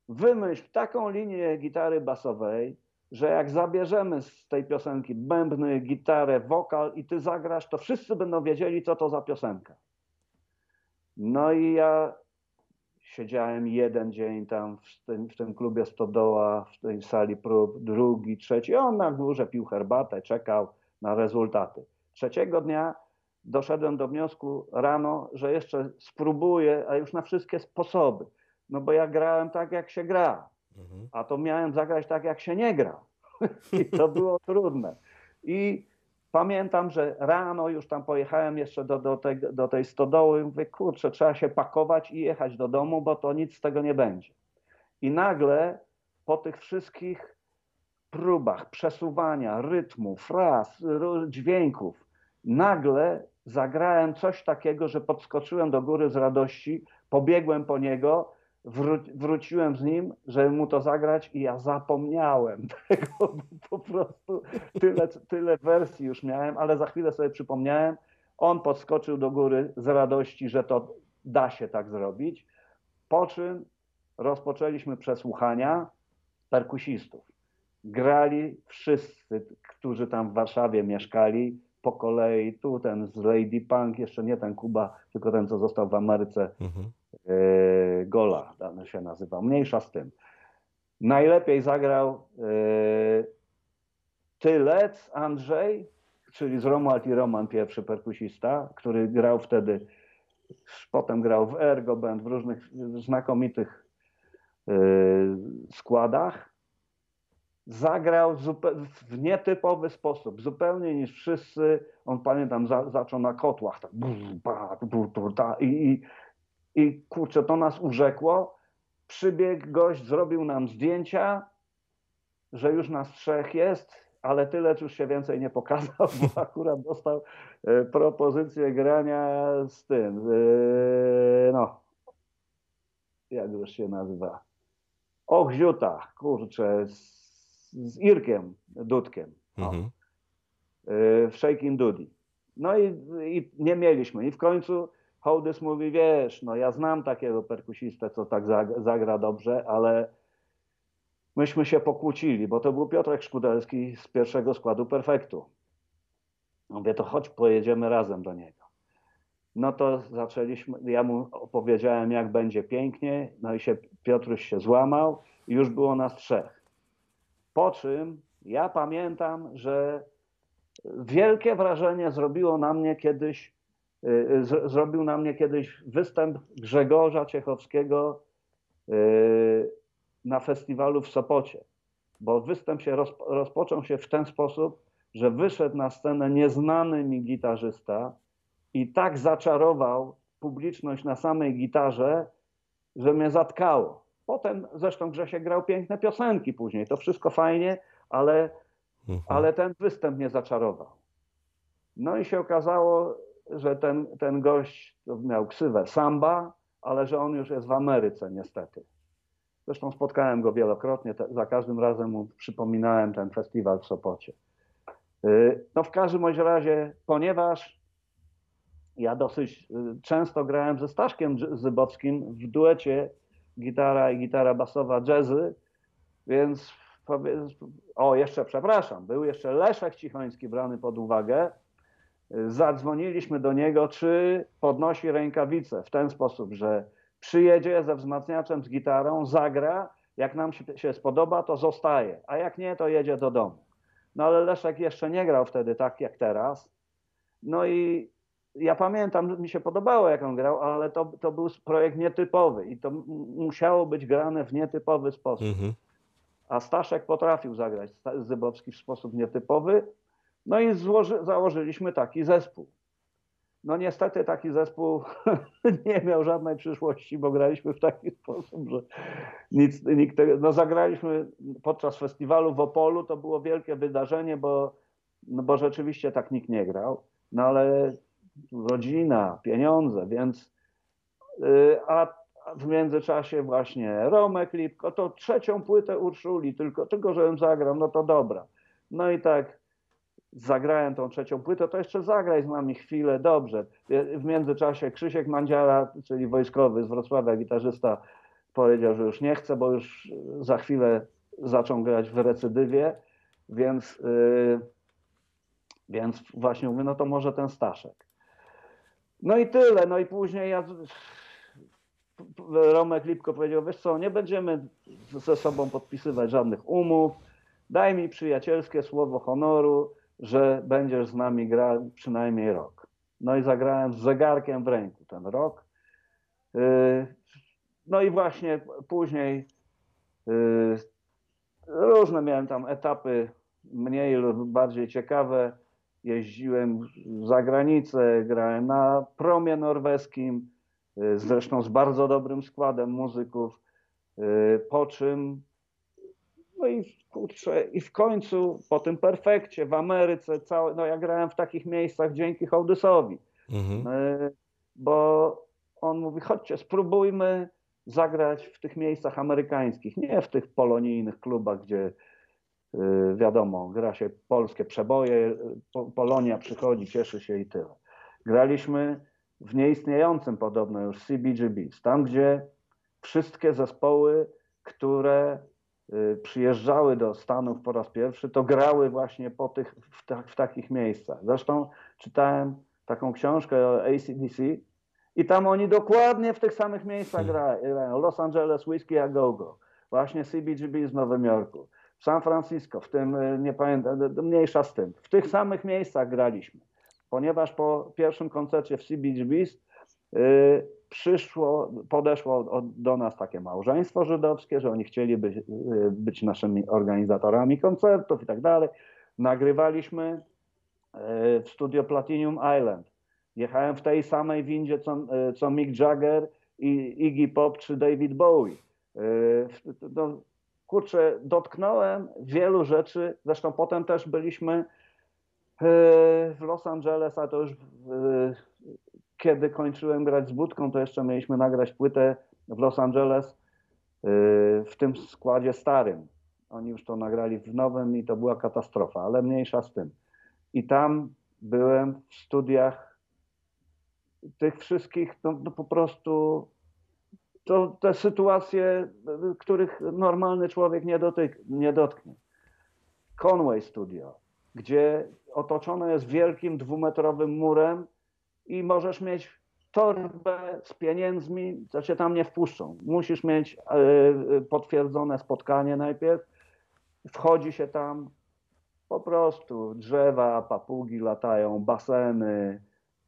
wymyśl taką linię gitary basowej, że jak zabierzemy z tej piosenki bębny, gitarę, wokal i ty zagrasz, to wszyscy będą wiedzieli, co to za piosenka. No i ja siedziałem jeden dzień tam w tym, w tym klubie Stodoła, w tej sali prób, drugi, trzeci. On na górze pił herbatę, czekał na rezultaty. Trzeciego dnia doszedłem do wniosku rano, że jeszcze spróbuję, a już na wszystkie sposoby. No bo ja grałem tak, jak się gra, mhm. a to miałem zagrać tak, jak się nie gra. I to było trudne. I pamiętam, że rano już tam pojechałem jeszcze do, do, tej, do tej stodoły mówię, kurczę, trzeba się pakować i jechać do domu, bo to nic z tego nie będzie. I nagle po tych wszystkich próbach przesuwania rytmu, fraz, dźwięków, nagle zagrałem coś takiego, że podskoczyłem do góry z radości, pobiegłem po niego, wró wróciłem z nim, żeby mu to zagrać i ja zapomniałem tego, po prostu tyle, tyle wersji już miałem, ale za chwilę sobie przypomniałem, on podskoczył do góry z radości, że to da się tak zrobić, po czym rozpoczęliśmy przesłuchania perkusistów. Grali wszyscy, którzy tam w Warszawie mieszkali, po kolei. Tu ten z Lady Punk, jeszcze nie ten Kuba, tylko ten, co został w Ameryce. Mhm. E, Gola się nazywa. Mniejsza z tym. Najlepiej zagrał e, Tylec Andrzej, czyli z Romuald i Roman, pierwszy perkusista, który grał wtedy, potem grał w Ergo Band, w różnych znakomitych e, składach zagrał w nietypowy sposób, zupełnie niż wszyscy. On pamiętam, za, zaczął na kotłach tak, i, i, i kurczę, to nas urzekło. Przybiegł gość, zrobił nam zdjęcia, że już nas trzech jest, ale tyle już się więcej nie pokazał, bo akurat dostał e, propozycję grania z tym, e, no, jak już się nazywa, Ochziuta, kurczę, z z Irkiem Dudkiem mhm. Y, w Shaking Dudy. No i, i, nie mieliśmy. I w końcu Hołdys mówi, wiesz, no ja znam takiego perkusistę, co tak zagra dobrze, ale myśmy się pokłócili, bo to był Piotrek Szkudelski z pierwszego składu Perfektu. Mówię, to chodź, pojedziemy razem do niego. No to zaczęliśmy, ja mu opowiedziałem, jak będzie pięknie, no i się Piotruś się złamał i już było nas trzech. Po czym ja pamiętam, że wielkie wrażenie zrobiło na mnie kiedyś, y, y, zrobił na mnie kiedyś występ Grzegorza Ciechowskiego y, na festiwalu w Sopocie. Bo występ się rozpoczął się w ten sposób, że wyszedł na scenę nieznany mi gitarzysta i tak zaczarował publiczność na samej gitarze, że mnie zatkało. Potem zresztą Grzesiek grał piękne piosenki później. To wszystko fajnie, ale, mhm. ale ten występ mnie zaczarował. No i się okazało, że ten, ten gość miał ksywę Samba, ale że on już jest w Ameryce niestety. Zresztą spotkałem go wielokrotnie, te, za każdym razem mu przypominałem ten festiwal w Sopocie. Y, no w każdym razie, ponieważ ja dosyć y, często grałem ze Staszkiem Zybowskim w duecie gitara i gitara basowa jazzy, więc o jeszcze przepraszam, był jeszcze Leszek Cichoński brany pod uwagę. Zadzwoniliśmy do niego, czy podnosi rękawice w ten sposób, że przyjedzie ze wzmacniaczem z gitarą, zagra, jak nam się spodoba, to zostaje, a jak nie, to jedzie do domu. No ale Leszek jeszcze nie grał wtedy tak jak teraz. No i ja pamiętam, mi się podobało, jak on grał, ale to, to był projekt nietypowy i to musiało być grane w nietypowy sposób. Mhm. A Staszek potrafił zagrać Zybowski w sposób nietypowy. No i złoży, założyliśmy taki zespół. No niestety taki zespół nie miał żadnej przyszłości, bo graliśmy w taki sposób, że nic, nikt no zagraliśmy podczas festiwalu w Opolu, to było wielkie wydarzenie, bo, no bo rzeczywiście tak nikt nie grał, no ale rodzina, pieniądze, więc yy, a w międzyczasie właśnie Romek Lipko, to trzecią płytę Urszuli, tylko, tylko żebym zagrał, no to dobra. No i tak zagrałem tą trzecią płytę, to jeszcze zagraj z nami chwilę, dobrze. W międzyczasie Krzysiek Mandziara, czyli wojskowy z Wrocławia, gitarzysta, powiedział, że już nie chce, bo już za chwilę zaczął grać w recydywie, więc, yy, więc właśnie mówię, no to może ten Staszek. No i tyle, no i później ja Romek Lipko powiedział, wiesz co, nie będziemy ze sobą podpisywać żadnych umów, daj mi przyjacielskie słowo honoru, że będziesz z nami grał przynajmniej rok. No i zagrałem z zegarkiem w ręku ten rok. Y, no i właśnie później y, różne miałem tam etapy mniej lub bardziej ciekawe. Jeździłem za granicę, grałem na promie norweskim, y, zresztą z bardzo dobrym składem muzyków, po czym no i kurczę, i w końcu po tym perfekcie w Ameryce, całe, no ja grałem w takich miejscach dzięki Hołdysowi, mhm. E, bo on mówi, chodźcie, spróbujmy zagrać w tych miejscach amerykańskich, nie w tych polonijnych klubach, gdzie e, wiadomo, gra się polskie przeboje, Polonia przychodzi, cieszy się i tyle. Graliśmy w nieistniejącym podobno już CBGB, tam gdzie wszystkie zespoły, które przyjeżdżały do Stanów po raz pierwszy, to grały właśnie po tych, w, ta, w takich miejscach. Zresztą czytałem taką książkę o ACDC i tam oni dokładnie w tych samych miejscach grają. Los Angeles, Whiskey a Go-Go, właśnie CBGB z Nowym Jorku, San Francisco, w tym, y, nie pamiętam, mniejsza z tym. W tych samych miejscach graliśmy, ponieważ po pierwszym koncercie w CBGB yy, przyszło, podeszło do nas takie małżeństwo żydowskie, że oni chcieli być, być naszymi organizatorami koncertów i tak dalej. Nagrywaliśmy e, w studio Platinum Island. Jechałem w tej samej windzie co, e, co Mick Jagger i Iggy Pop czy David Bowie. No, kurczę, dotknąłem wielu rzeczy. Zresztą potem też byliśmy w Los Angeles, a to już kiedy kończyłem grać z Budką, to jeszcze mieliśmy nagrać płytę w Los Angeles y, w tym składzie starym. Oni już to nagrali w nowym i to była katastrofa, ale mniejsza z tym. I tam byłem w studiach tych wszystkich, no, no po prostu to te sytuacje, których normalny człowiek nie, dotyk, nie dotknie. Conway Studio, gdzie otoczone jest wielkim dwumetrowym murem i możesz mieć torbę z pieniędzmi, to cię tam nie wpuszczą. Musisz mieć e, e, potwierdzone spotkanie najpierw. Wchodzi się tam, po prostu drzewa, papugi latają, baseny.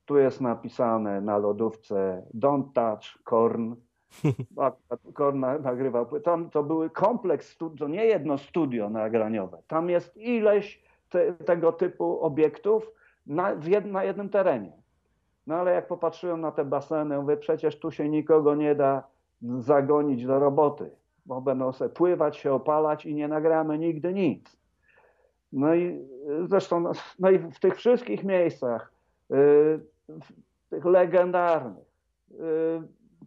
Tu jest napisane na lodówce don't touch corn. Korn nagrywał. Tam to były kompleks, to nie jedno studio nagraniowe. Tam jest ileś te, tego typu obiektów na, na jednym terenie. No ale jak popatrzyłem na te baseny, mówię, przecież tu się nikogo nie da zagonić do roboty, bo będą sobie pływać, się opalać i nie nagramy nigdy nic. No i zresztą, no, i w tych wszystkich miejscach, yy, tych legendarnych, yy,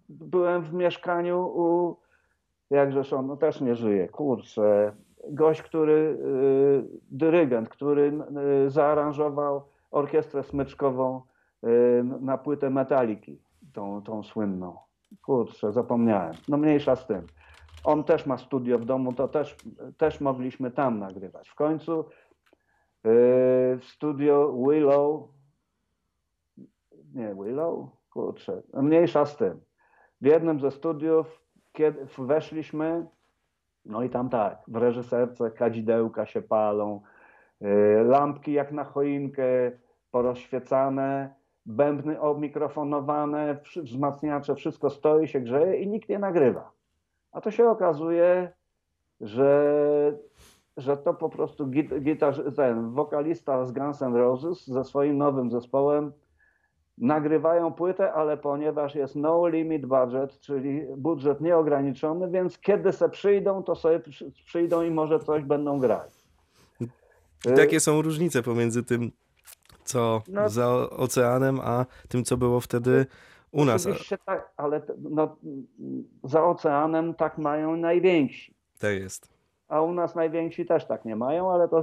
byłem w mieszkaniu u, jakżeż on, no też nie żyje, kurczę, gość, który, dyrygent, który zaaranżował orkiestrę smyczkową na płytę Metaliki, tą, tą słynną. Kurczę, zapomniałem. No mniejsza z tym. On też ma studio w domu, to też, też mogliśmy tam nagrywać. W końcu w studio Willow, nie Willow, kurczę, mniejsza z tym. W jednym ze studiów, kiedy weszliśmy, no i tam tak, w reżyserce kadzidełka się palą, yy, lampki jak na choinkę porozświecane, bębny omikrofonowane, wzmacniacze, wszystko stoi, się grzeje i nikt nie nagrywa. A to się okazuje, że że to po prostu git, gitarz, ten wokalista z Guns N' Roses ze swoim nowym zespołem nagrywają płytę, ale ponieważ jest no limit budget, czyli budżet nieograniczony, więc kiedy se przyjdą, to sobie przyjdą i może coś będą grać. I takie są różnice pomiędzy tym, co no, za oceanem, a tym, co było wtedy u nas. Oczywiście tak, ale no, za oceanem tak mają najwięksi. Tak jest a u nas najwięksi też tak nie mają, ale to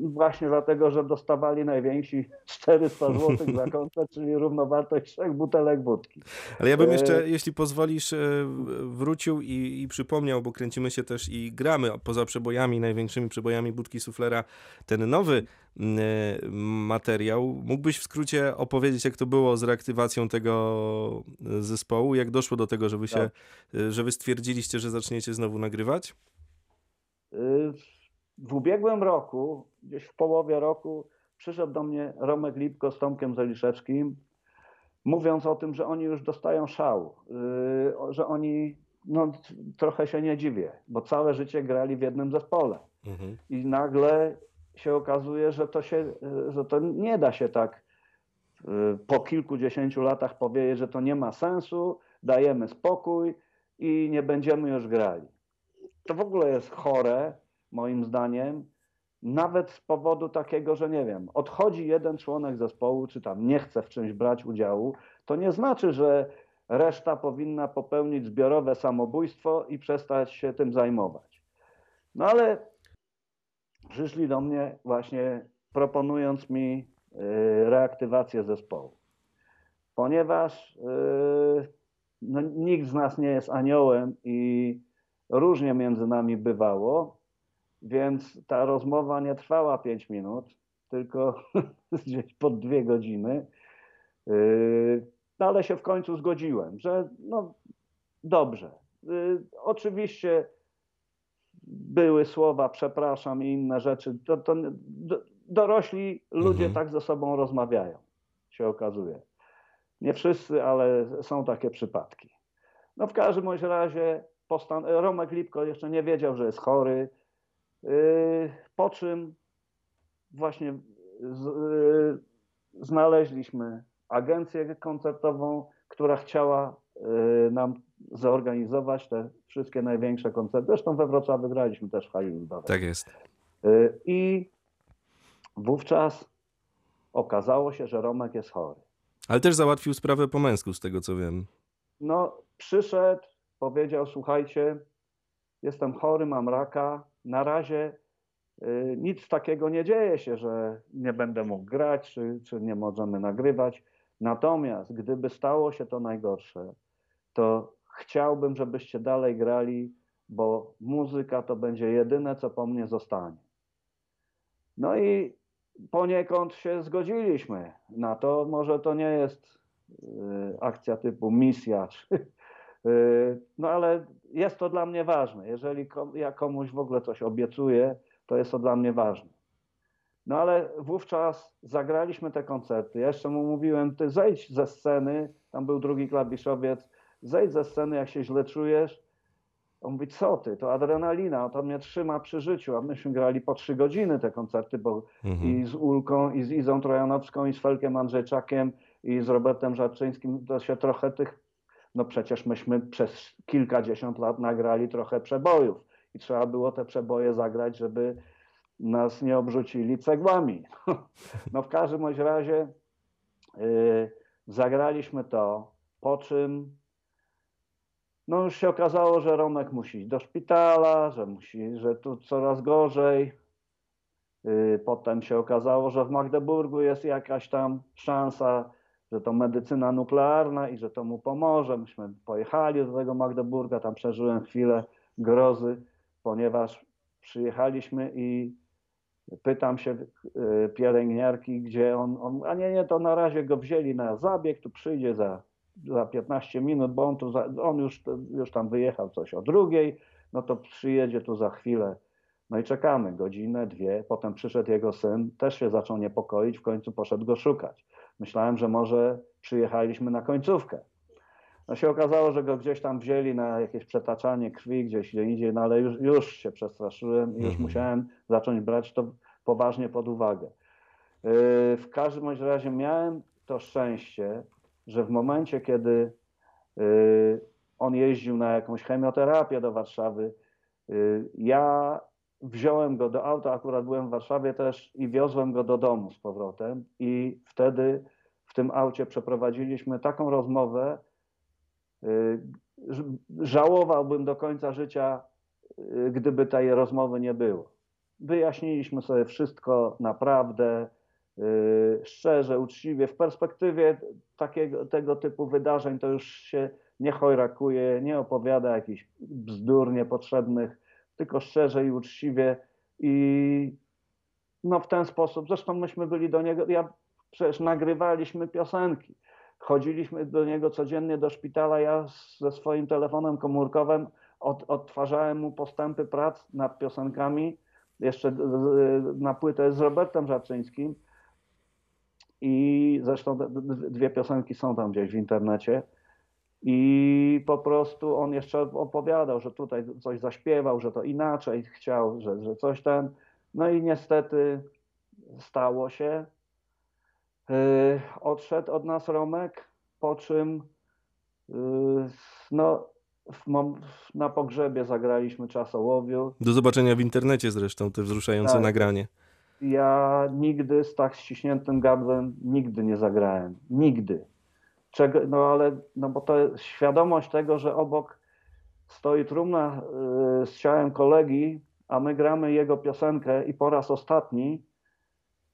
właśnie dlatego, że dostawali najwięksi 400 zł za koncert, czyli równowartość trzech butelek wódki. Ale ja bym jeszcze, e... jeśli pozwolisz, e, wrócił i, i, przypomniał, bo kręcimy się też i gramy poza przebojami, największymi przebojami budki suflera, ten nowy e, materiał. Mógłbyś w skrócie opowiedzieć, jak to było z reaktywacją tego zespołu? Jak doszło do tego, żeby się, tak. że wy stwierdziliście, że zaczniecie znowu nagrywać? W ubiegłym roku, gdzieś w połowie roku, przyszedł do mnie Romek Lipko z Tomkiem Zeliszewskim, mówiąc o tym, że oni już dostają szału, y, że oni, no trochę się nie dziwię, bo całe życie grali w jednym zespole. Mhm. I nagle się okazuje, że to, się, że to nie da się tak y, po kilkudziesięciu latach powiedzieć, że to nie ma sensu, dajemy spokój i nie będziemy już grali to w ogóle jest chore, moim zdaniem, nawet z powodu takiego, że nie wiem, odchodzi jeden członek zespołu, czy tam nie chce w czymś brać udziału, to nie znaczy, że reszta powinna popełnić zbiorowe samobójstwo i przestać się tym zajmować. No ale przyszli do mnie właśnie proponując mi y, reaktywację zespołu. Ponieważ y, no, nikt z nas nie jest aniołem i różnie między nami bywało, więc ta rozmowa nie trwała 5 minut, tylko gdzieś po dwie godziny. Yy, no ale się w końcu zgodziłem, że no dobrze. Yy, oczywiście były słowa przepraszam i inne rzeczy. To, to dorośli ludzie mhm. tak ze sobą rozmawiają, się okazuje. Nie wszyscy, ale są takie przypadki. No w każdym razie postan- Romek Lipko jeszcze nie wiedział, że jest chory. Yy, po czym właśnie yy, znaleźliśmy agencję koncertową, która chciała yy, nam zorganizować te wszystkie największe koncerty. Zresztą we Wrocławiu graliśmy też w hali. Tak jest. I wówczas okazało się, że Romek jest chory. Ale też załatwił sprawę po męsku, z tego co wiem. No, przyszedł, powiedział: Słuchajcie, jestem chory, mam raka. Na razie y, nic takiego nie dzieje się, że nie będę mógł grać, czy, czy nie możemy nagrywać. Natomiast gdyby stało się to najgorsze, to chciałbym, żebyście dalej grali, bo muzyka to będzie jedyne, co po mnie zostanie. No i poniekąd się zgodziliśmy na to. Może to nie jest y, akcja typu misja, czy, no ale jest to dla mnie ważne. Jeżeli ja komuś w ogóle coś obiecuję, to jest to dla mnie ważne. No ale wówczas zagraliśmy te koncerty. Ja jeszcze mu mówiłem, ty zejdź ze sceny, tam był drugi klawiszowiec, zejdź ze sceny, jak się źle czujesz. On mówi, co ty, to adrenalina, to mnie trzyma przy życiu, a myśmy grali po trzy godziny te koncerty, bo mhm. i z Ulką, i z Izą Trojanowską, i z Felkiem Andrzejczakiem, i z Robertem Żarczyńskim, to się trochę tych no przecież myśmy przez kilkadziesiąt lat nagrali trochę przebojów i trzeba było te przeboje zagrać, żeby nas nie obrzucili cegłami. No w każdym razie yy, zagraliśmy to, po czym no już się okazało, że Romek musi iść do szpitala, że musi, że tu coraz gorzej. Yy, potem się okazało, że w Magdeburgu jest jakaś tam szansa że to medycyna nuklearna i że to mu pomoże. Myśmy pojechali do tego Magdeburga, tam przeżyłem chwilę grozy, ponieważ przyjechaliśmy i pytam się y, pielęgniarki, gdzie on, on, a nie, nie, to na razie go wzięli na zabieg, tu przyjdzie za, za 15 minut, bo on, tu za, on już, już tam wyjechał coś o drugiej, no to przyjedzie tu za chwilę. No i czekamy godzinę, dwie, potem przyszedł jego syn, też się zaczął niepokoić, w końcu poszedł go szukać. Myślałem, że może przyjechaliśmy na końcówkę. No się okazało, że go gdzieś tam wzięli na jakieś przetaczanie krwi gdzieś gdzie indziej, no ale już, już się przestraszyłem i już Mhm. musiałem zacząć brać to poważnie pod uwagę. Yy, W każdym razie miałem to szczęście, że w momencie, kiedy yy, on jeździł na jakąś chemioterapię do Warszawy, yy, ja wziąłem go do auta, akurat byłem w Warszawie też i wiozłem go do domu z powrotem i wtedy w tym aucie przeprowadziliśmy taką rozmowę, ż- żałowałbym do końca życia, yy, gdyby tej rozmowy nie było. Wyjaśniliśmy sobie wszystko naprawdę yy, szczerze, uczciwie. W perspektywie takiego, tego typu wydarzeń to już się nie chojrakuje, nie opowiada jakichś bzdur niepotrzebnych, tylko szczerze i uczciwie. I no w ten sposób, zresztą myśmy byli do niego, ja przecież nagrywaliśmy piosenki. Chodziliśmy do niego codziennie do szpitala. Ja ze swoim telefonem komórkowym od, odtwarzałem mu postępy prac nad piosenkami, jeszcze na płytę z Robertem Żarczyńskim. I zresztą dwie piosenki są tam gdzieś w internecie. I po prostu on jeszcze opowiadał, że tutaj coś zaśpiewał, że to inaczej chciał, że, że coś tam. No i niestety stało się. Yy, odszedł od nas Romek, po czym yy, no, w na pogrzebie zagraliśmy czasołowiu. Do zobaczenia w internecie zresztą, te wzruszające Tak. nagranie. Ja nigdy z tak ściśniętym gardłem nigdy nie zagrałem. Nigdy. Czego, no ale, no bo to jest świadomość tego, że obok stoi trumna yy, z ciałem kolegi, a my gramy jego piosenkę i po raz ostatni.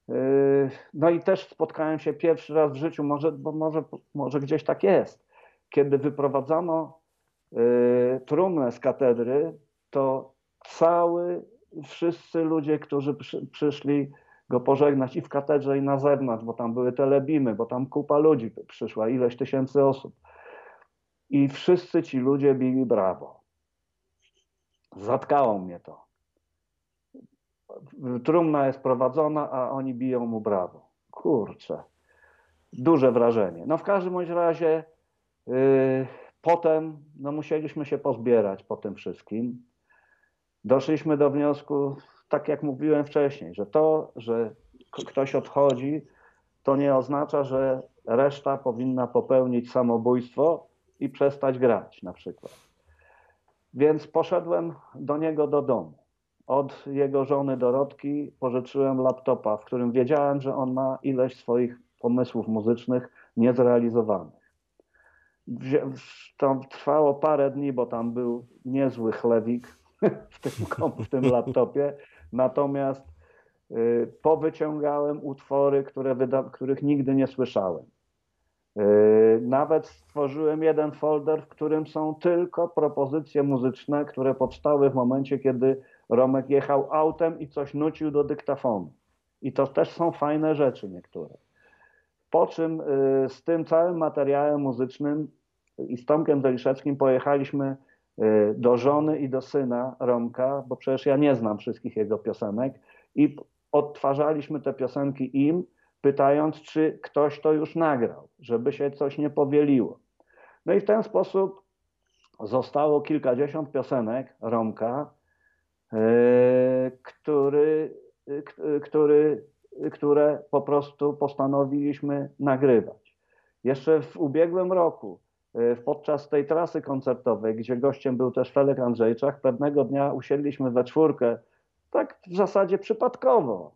Yy, no i też spotkałem się pierwszy raz w życiu, może, bo może, może gdzieś tak jest. Kiedy wyprowadzano yy, trumnę z katedry, to cały, wszyscy ludzie, którzy przy, przyszli go pożegnać i w katedrze, i na zewnątrz, bo tam były telebimy, bo tam kupa ludzi przyszła, ileś tysięcy osób. I wszyscy ci ludzie bili brawo. Zatkało mnie to. Trumna jest prowadzona, a oni biją mu brawo. Kurczę. Duże wrażenie. No w każdym bądź razie yy, potem no musieliśmy się pozbierać po tym wszystkim. Doszliśmy do wniosku, tak jak mówiłem wcześniej, że to, że ktoś odchodzi, to nie oznacza, że reszta powinna popełnić samobójstwo i przestać grać na przykład. Więc poszedłem do niego do domu. Od jego żony Dorotki pożyczyłem laptopa, w którym wiedziałem, że on ma ileś swoich pomysłów muzycznych niezrealizowanych. To trwało parę dni, bo tam był niezły chlewik w tym, w tym laptopie. Natomiast y, powyciągałem utwory, które wyda- których nigdy nie słyszałem. Y, Nawet stworzyłem jeden folder, w którym są tylko propozycje muzyczne, które powstały w momencie, kiedy Romek jechał autem i coś nucił do dyktafonu. I to też są fajne rzeczy niektóre. Po czym y, z tym całym materiałem muzycznym i z Tomkiem Zeliszewskim pojechaliśmy do żony i do syna Romka, bo przecież ja nie znam wszystkich jego piosenek i odtwarzaliśmy te piosenki im, pytając, czy ktoś to już nagrał, żeby się coś nie powieliło. No i w ten sposób zostało kilkadziesiąt piosenek Romka, yy, który, yy, który, które po prostu postanowiliśmy nagrywać. Jeszcze w ubiegłym roku, podczas tej trasy koncertowej, gdzie gościem był też Felek Andrzejczak, pewnego dnia usiedliśmy we czwórkę, tak w zasadzie przypadkowo,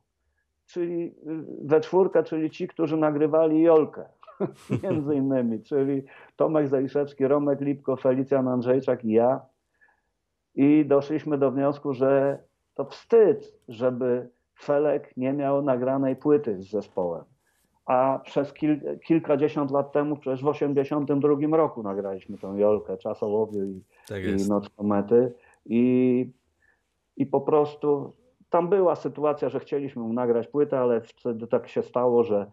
czyli yy, we czwórkę, czyli ci, którzy nagrywali Jolkę, między innymi, czyli Tomek Zaliszewski, Romek Lipko, Felicjan Andrzejczak i ja. I doszliśmy do wniosku, że to wstyd, żeby Felek nie miał nagranej płyty z zespołem. A przez kil, kilkadziesiąt lat temu, przecież w 82 roku nagraliśmy tą Jolkę, Czasołowiu i, Tak i. Noc komety. I, I po prostu tam była sytuacja, że chcieliśmy mu nagrać płytę, ale wtedy tak się stało, że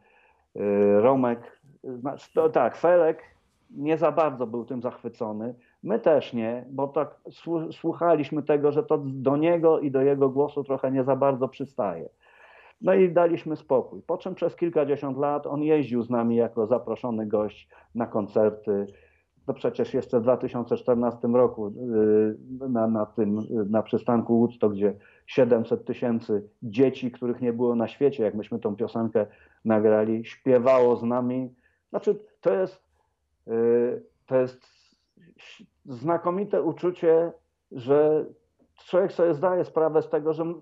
y, Romek, znaczy, to, tak, Felek nie za bardzo był tym zachwycony. My też nie, bo tak słu- słuchaliśmy tego, że to do niego i do jego głosu trochę nie za bardzo przystaje. No i daliśmy spokój. Po czym przez kilkadziesiąt lat on jeździł z nami jako zaproszony gość na koncerty. no przecież jeszcze w 2014 roku y, na, na tym, na przystanku Woodstock, gdzie 700 tysięcy dzieci, których nie było na świecie, jak myśmy tą piosenkę nagrali, śpiewało z nami. Znaczy, to jest, y, to jest znakomite uczucie, że człowiek sobie zdaje sprawę z tego, że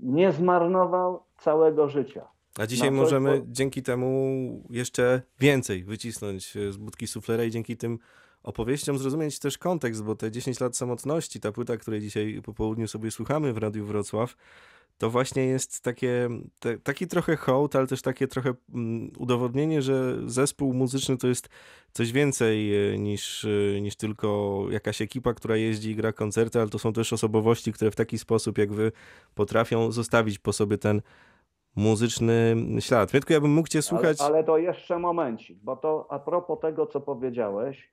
nie zmarnował całego życia. A dzisiaj możemy dzięki temu jeszcze więcej wycisnąć z budki suflera i dzięki tym opowieściom zrozumieć też kontekst, bo te 10 lat samotności, ta płyta, której dzisiaj po południu sobie słuchamy w Radiu Wrocław, to właśnie jest takie, te, taki trochę hołd, ale też takie trochę mm, udowodnienie, że zespół muzyczny to jest coś więcej e, niż, e, niż tylko jakaś ekipa, która jeździ i gra koncerty, ale to są też osobowości, które w taki sposób jak wy potrafią zostawić po sobie ten muzyczny ślad. Mietku, ja bym mógł cię słuchać... Ale, ale to jeszcze momencik, bo to a propos tego, co powiedziałeś,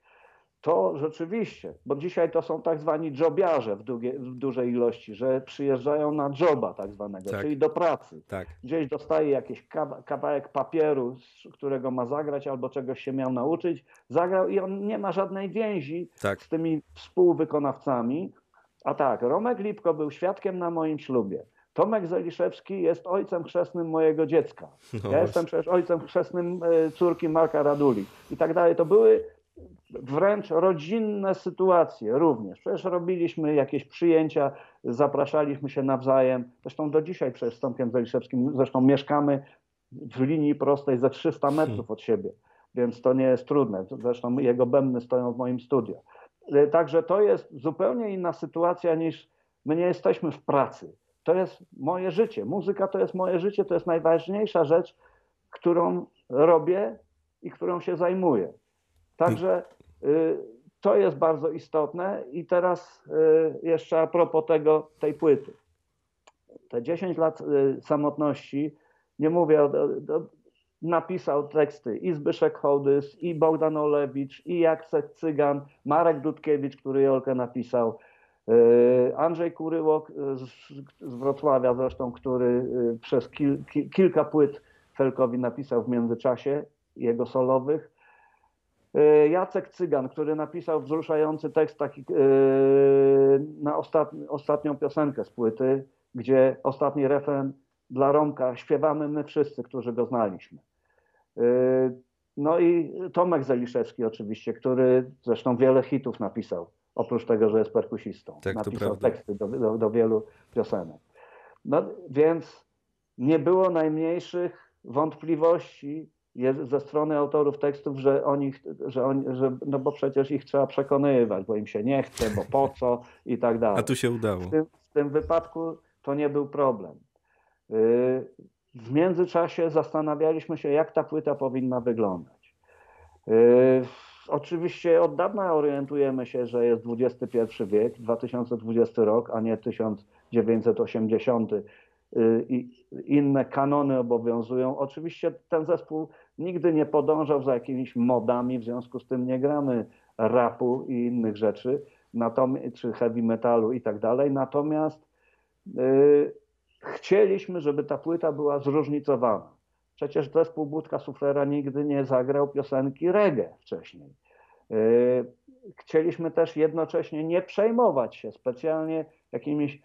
to rzeczywiście, bo dzisiaj to są tak zwani jobiarze w, długie, w dużej ilości, że przyjeżdżają na joba tak zwanego, tak. czyli do pracy. Tak. Gdzieś dostaje jakiś kawałek papieru, z którego ma zagrać albo czegoś się miał nauczyć, zagrał i on nie ma żadnej więzi tak. z tymi współwykonawcami. A tak, Romek Lipko był świadkiem na moim ślubie. Tomek Zeliszewski jest ojcem chrzestnym mojego dziecka. No ja jestem przecież ojcem chrzestnym e, córki Marka Raduli i tak dalej. To były wręcz rodzinne sytuacje również. Przecież robiliśmy jakieś przyjęcia, zapraszaliśmy się nawzajem. Zresztą do dzisiaj przecież z Tomkiem Zeliszewskim, zresztą mieszkamy w linii prostej ze 300 metrów od siebie, więc to nie jest trudne. Zresztą jego bębny stoją w moim studio. E, także to jest zupełnie inna sytuacja niż my nie jesteśmy w pracy. To jest moje życie. Muzyka to jest moje życie, to jest najważniejsza rzecz, którą robię i którą się zajmuję. Także to jest bardzo istotne. I teraz y, jeszcze a propos tego, tej płyty. Te 10 lat y, samotności, nie mówię, napisał teksty i Zbyszek Hołdys, i Bogdan Olewicz, i Jacek Cygan, Marek Dudkiewicz, który Jolkę napisał, Andrzej Kuryłok z Wrocławia zresztą, który przez kil, kilka płyt Felkowi napisał w międzyczasie, jego solowych. E, Jacek Cygan, który napisał wzruszający tekst taki e, na ostatni, ostatnią piosenkę z płyty, gdzie ostatni refren dla Romka śpiewamy my wszyscy, którzy go znaliśmy. E, no i Tomek Zeliszewski oczywiście, który zresztą wiele hitów napisał, oprócz tego, że jest perkusistą. Tak, napisał teksty do, do, do wielu piosenek. No więc nie było najmniejszych wątpliwości, jest ze strony autorów tekstów, że oni, że oni, że, no bo przecież ich trzeba przekonywać, bo im się nie chce, bo po co i tak dalej. A tu się udało. W tym, w tym wypadku to nie był problem. Y, w międzyczasie zastanawialiśmy się, jak ta płyta powinna wyglądać. Y, oczywiście od dawna orientujemy się, że jest XXI wiek, 2020 rok, a nie 1980 Y, i inne kanony obowiązują. Oczywiście ten zespół nigdy nie podążał za jakimiś modami, w związku z tym nie gramy rapu i innych rzeczy, czy heavy metalu i tak dalej. Natomiast yy, chcieliśmy, żeby ta płyta była zróżnicowana. Przecież zespół Budka Suflera nigdy nie zagrał piosenki reggae wcześniej. Yy, chcieliśmy też jednocześnie nie przejmować się specjalnie jakimiś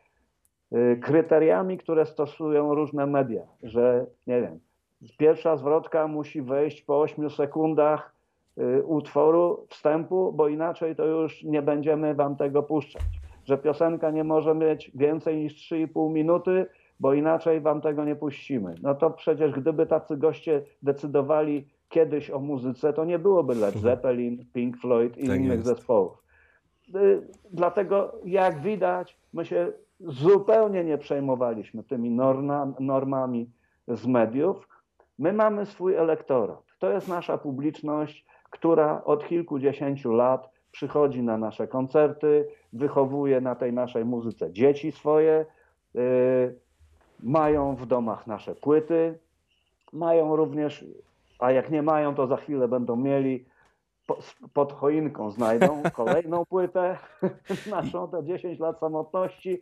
Y, kryteriami, które stosują różne media, że nie wiem, pierwsza zwrotka musi wejść po 8 sekundach y, utworu, wstępu, bo inaczej to już nie będziemy wam tego puszczać. Że piosenka nie może mieć więcej niż 3,5 minuty, bo inaczej wam tego nie puścimy. No to przecież gdyby tacy goście decydowali kiedyś o muzyce, to nie byłoby Led mhm. Zeppelin, Pink Floyd i tak innych jest. zespołów. Y, dlatego jak widać, my się zupełnie nie przejmowaliśmy tymi norma, normami z mediów. My mamy swój elektorat. To jest nasza publiczność, która od kilkudziesięciu lat przychodzi na nasze koncerty, wychowuje na tej naszej muzyce dzieci swoje, yy, mają w domach nasze płyty, mają również, a jak nie mają, to za chwilę będą mieli, pod choinką znajdą kolejną płytę naszą, te 10 lat samotności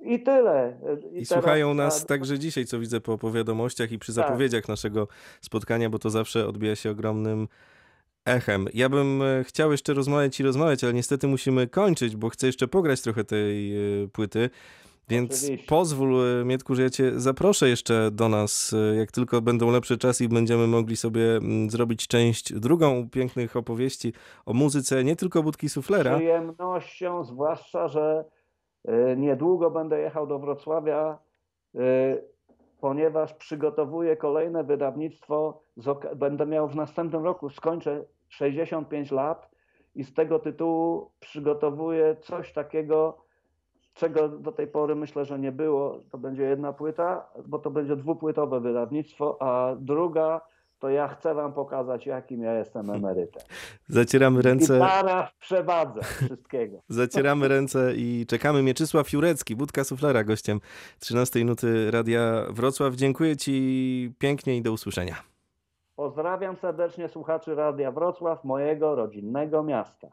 i tyle. I, I słuchają nas także dzisiaj, co widzę po wiadomościach i przy tak. zapowiedziach naszego spotkania, bo to zawsze odbija się ogromnym echem. Ja bym e, chciał jeszcze rozmawiać i rozmawiać, ale niestety musimy kończyć, bo chcę jeszcze pograć trochę tej e, płyty. Więc Oczywiście. pozwól, e, Mietku, że ja cię zaproszę jeszcze do nas, jak tylko będą lepsze czasy i będziemy mogli sobie mm, zrobić część drugą pięknych opowieści o muzyce, nie tylko Budki Suflera. przyjemnością, zwłaszcza, że niedługo będę jechał do Wrocławia, y, ponieważ przygotowuję kolejne wydawnictwo. Będę miał w następnym roku, skończę 65 lat i z tego tytułu przygotowuję coś takiego, czego do tej pory myślę, że nie było. To będzie jedna płyta, bo to będzie dwupłytowe wydawnictwo, a druga to ja chcę wam pokazać, jakim ja jestem emerytem. Zacieramy ręce. Gitara w przewadze wszystkiego. Zacieramy ręce i czekamy. Mieczysław Jurecki, Budka Suflera, gościem 13 Nuty Radia Wrocław. Dziękuję Ci pięknie i do usłyszenia. Pozdrawiam serdecznie słuchaczy Radia Wrocław, mojego rodzinnego miasta.